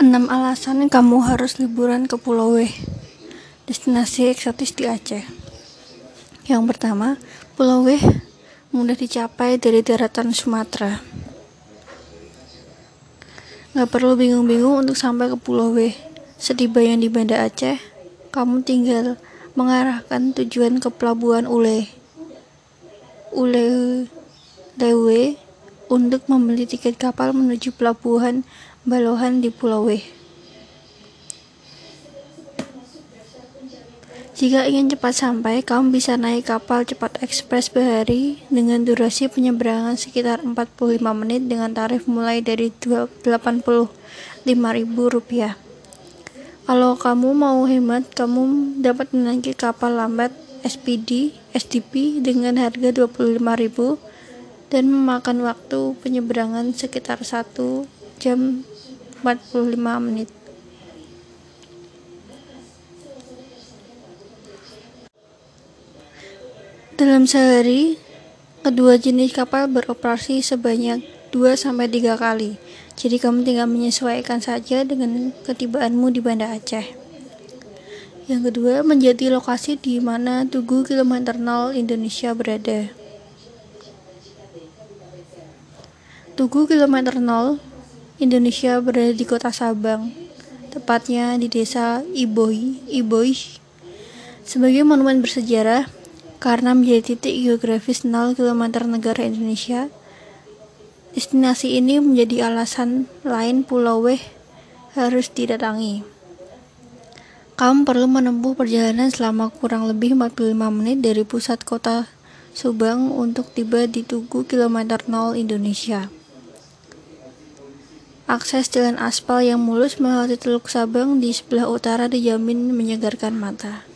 6 alasan kamu harus liburan ke Pulau W, destinasi eksotis di Aceh. Yang pertama, Pulau W mudah dicapai dari daratan Sumatera. Gak perlu bingung-bingung untuk sampai ke Pulau W. Setibanya di Banda Aceh, kamu tinggal mengarahkan tujuan ke Pelabuhan Ule. Ule Lewe untuk membeli tiket kapal menuju Pelabuhan Balohan di Pulau W. Jika ingin cepat sampai, kamu bisa naik kapal cepat ekspres bahari dengan durasi penyeberangan sekitar 45 menit dengan tarif mulai dari Rp85.000. Kalau kamu mau hemat, kamu dapat menaiki kapal lambat SPD, SDP dengan harga Rp25.000 dan memakan waktu penyeberangan sekitar 1 jam 45 menit. Dalam sehari, kedua jenis kapal beroperasi sebanyak 2-3 kali, jadi kamu tinggal menyesuaikan saja dengan ketibaanmu di Banda Aceh. Yang kedua, menjadi lokasi di mana Tugu Kilometer 0 Indonesia berada. Tugu Kilometer 0 Indonesia berada di kota Sabang, tepatnya di desa Iboi, Iboi, sebagai monumen bersejarah karena menjadi titik geografis 0 km negara Indonesia. Destinasi ini menjadi alasan lain Pulau Weh harus didatangi. Kamu perlu menempuh perjalanan selama kurang lebih 45 menit dari pusat kota Subang untuk tiba di Tugu kilometer 0 Indonesia. Akses jalan aspal yang mulus melewati Teluk Sabang di sebelah utara dijamin menyegarkan mata.